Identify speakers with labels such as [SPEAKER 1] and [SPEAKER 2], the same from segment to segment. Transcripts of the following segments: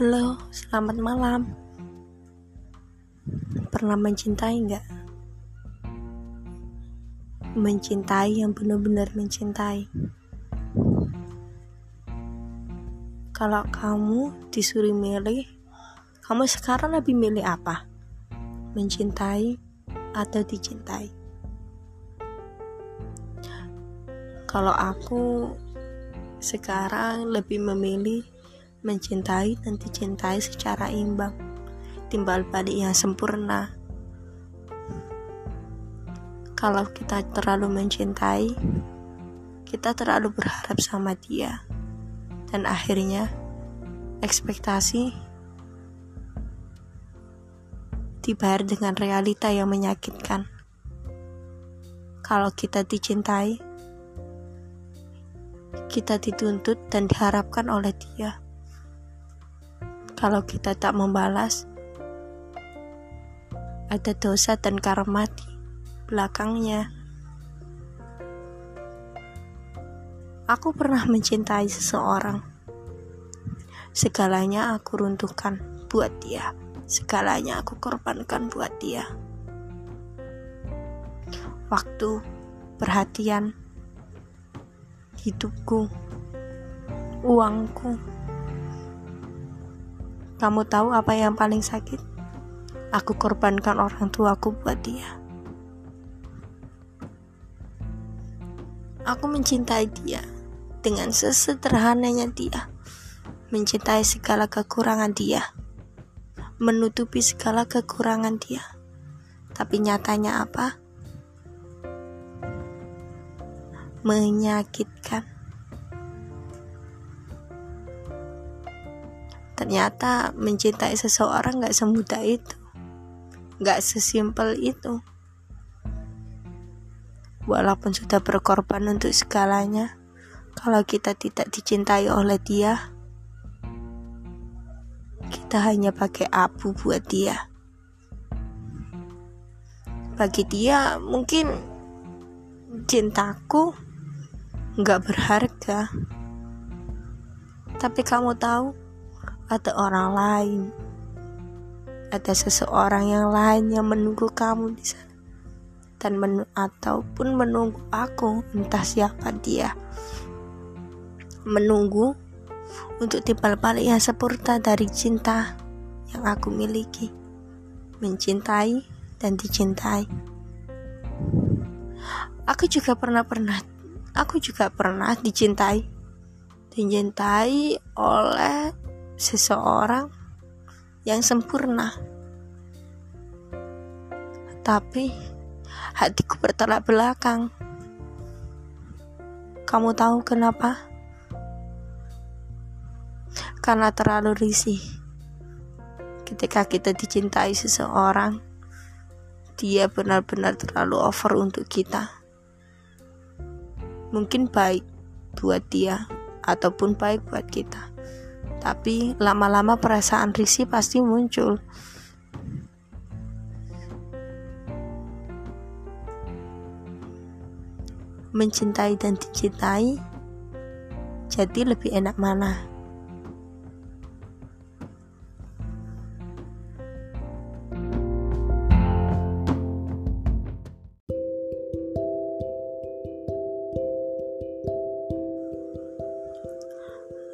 [SPEAKER 1] Halo, selamat malam. Pernah mencintai nggak? Mencintai yang benar-benar mencintai. Kalau kamu disuruh milih, kamu sekarang lebih milih apa? Mencintai atau dicintai? Kalau aku sekarang lebih memilih mencintai dan dicintai secara imbang, timbal balik yang sempurna. Kalau kita terlalu mencintai, kita terlalu berharap sama dia, dan akhirnya ekspektasi dibayar dengan realita yang menyakitkan. Kalau kita dicintai, kita dituntut dan diharapkan oleh dia kalau kita tak membalas, ada dosa dan karma di belakangnya. Aku pernah mencintai seseorang. Segalanya aku runtuhkan buat dia. Segalanya aku korbankan buat dia. Waktu, perhatian, hidupku, uangku, kamu tahu apa yang paling sakit? Aku korbankan orang tuaku buat dia. Aku mencintai dia dengan sesederhananya dia. Mencintai segala kekurangan dia. Menutupi segala kekurangan dia. Tapi nyatanya apa? Menyakitkan. Ternyata mencintai seseorang gak semudah itu. Gak sesimpel itu. Walaupun sudah berkorban untuk segalanya kalau kita tidak dicintai oleh dia kita hanya pakai abu buat dia. Bagi dia mungkin cintaku nggak berharga. Tapi kamu tahu ada orang lain. Ada seseorang yang lain yang menunggu kamu di sana dan men ataupun menunggu aku entah siapa dia. Menunggu untuk timbal balik yang sempurna dari cinta yang aku miliki mencintai dan dicintai. Aku juga pernah pernah aku juga pernah dicintai dicintai oleh seseorang yang sempurna. Tapi hatiku bertolak belakang. Kamu tahu kenapa? Karena terlalu risih. Ketika kita dicintai seseorang, dia benar-benar terlalu over untuk kita. Mungkin baik buat dia ataupun baik buat kita tapi lama-lama perasaan risih pasti muncul. Mencintai dan dicintai, jadi lebih enak mana?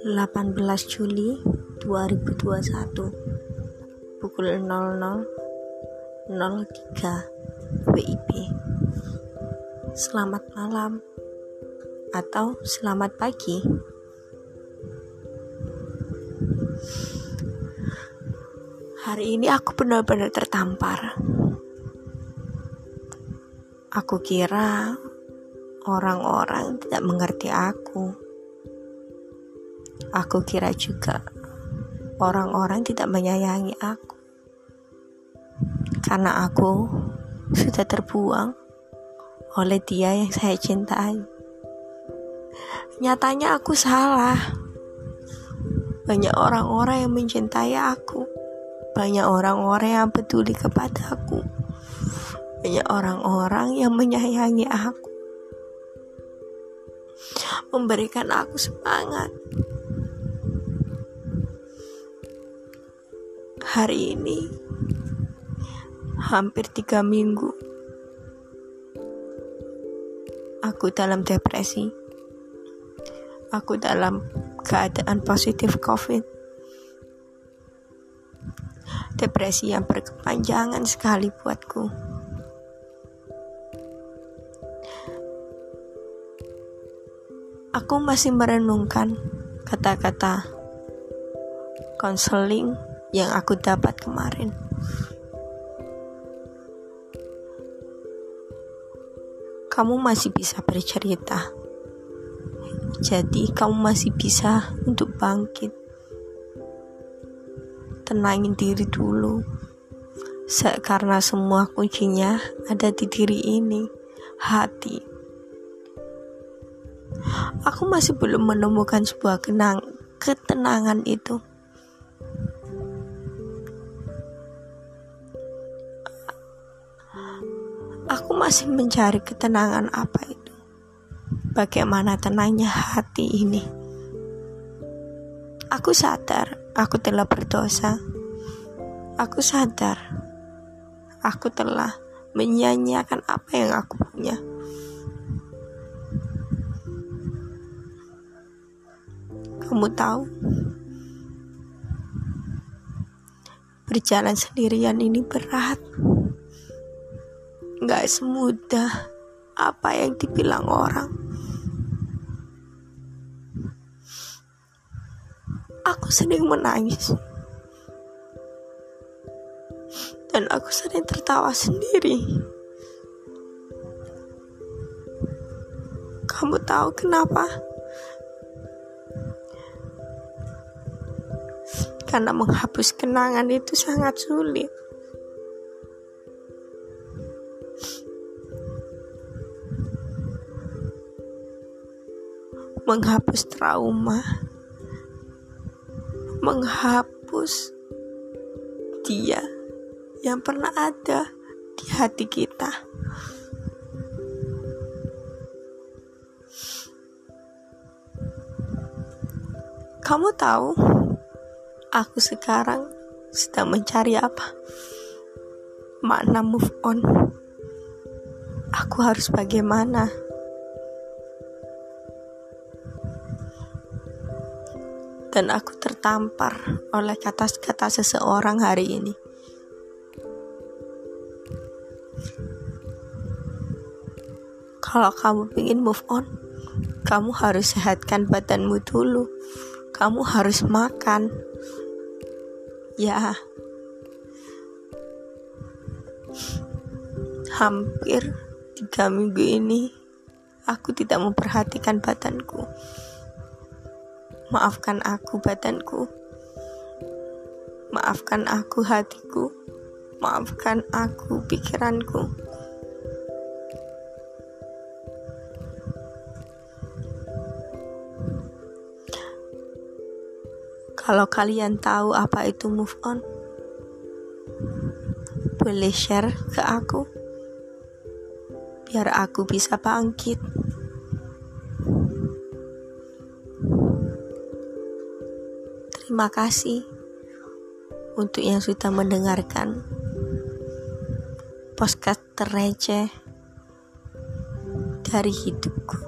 [SPEAKER 1] 18 Juli 2021 pukul 00.03 WIB Selamat malam atau selamat pagi. Hari ini aku benar-benar tertampar. Aku kira orang-orang tidak mengerti aku Aku kira juga orang-orang tidak menyayangi aku karena aku sudah terbuang oleh dia yang saya cintai. Nyatanya aku salah. Banyak orang-orang yang mencintai aku. Banyak orang-orang yang peduli kepada aku. Banyak orang-orang yang menyayangi aku. Memberikan aku semangat hari ini. Hampir tiga minggu. Aku dalam depresi. Aku dalam keadaan positif covid. Depresi yang berkepanjangan sekali buatku. Aku masih merenungkan kata-kata konseling yang aku dapat kemarin. Kamu masih bisa bercerita. Jadi kamu masih bisa untuk bangkit. Tenangin diri dulu. Karena semua kuncinya ada di diri ini, hati. Aku masih belum menemukan sebuah kenang ketenangan itu. Aku masih mencari ketenangan apa itu. Bagaimana tenangnya hati ini. Aku sadar aku telah berdosa. Aku sadar aku telah menyanyiakan apa yang aku punya. Kamu tahu, berjalan sendirian ini berat gak semudah apa yang dibilang orang. Aku sering menangis. Dan aku sering tertawa sendiri. Kamu tahu kenapa? Karena menghapus kenangan itu sangat sulit. Menghapus trauma, menghapus dia yang pernah ada di hati kita. Kamu tahu, aku sekarang sedang mencari apa? Makna move on. Aku harus bagaimana? Dan aku tertampar oleh kata-kata seseorang hari ini. Kalau kamu ingin move on, kamu harus sehatkan badanmu dulu. Kamu harus makan. Ya, hampir tiga minggu ini aku tidak memperhatikan badanku. Maafkan aku badanku. Maafkan aku hatiku. Maafkan aku pikiranku. Kalau kalian tahu apa itu move on, boleh share ke aku biar aku bisa bangkit. Terima kasih untuk yang sudah mendengarkan podcast terreceh dari hidupku.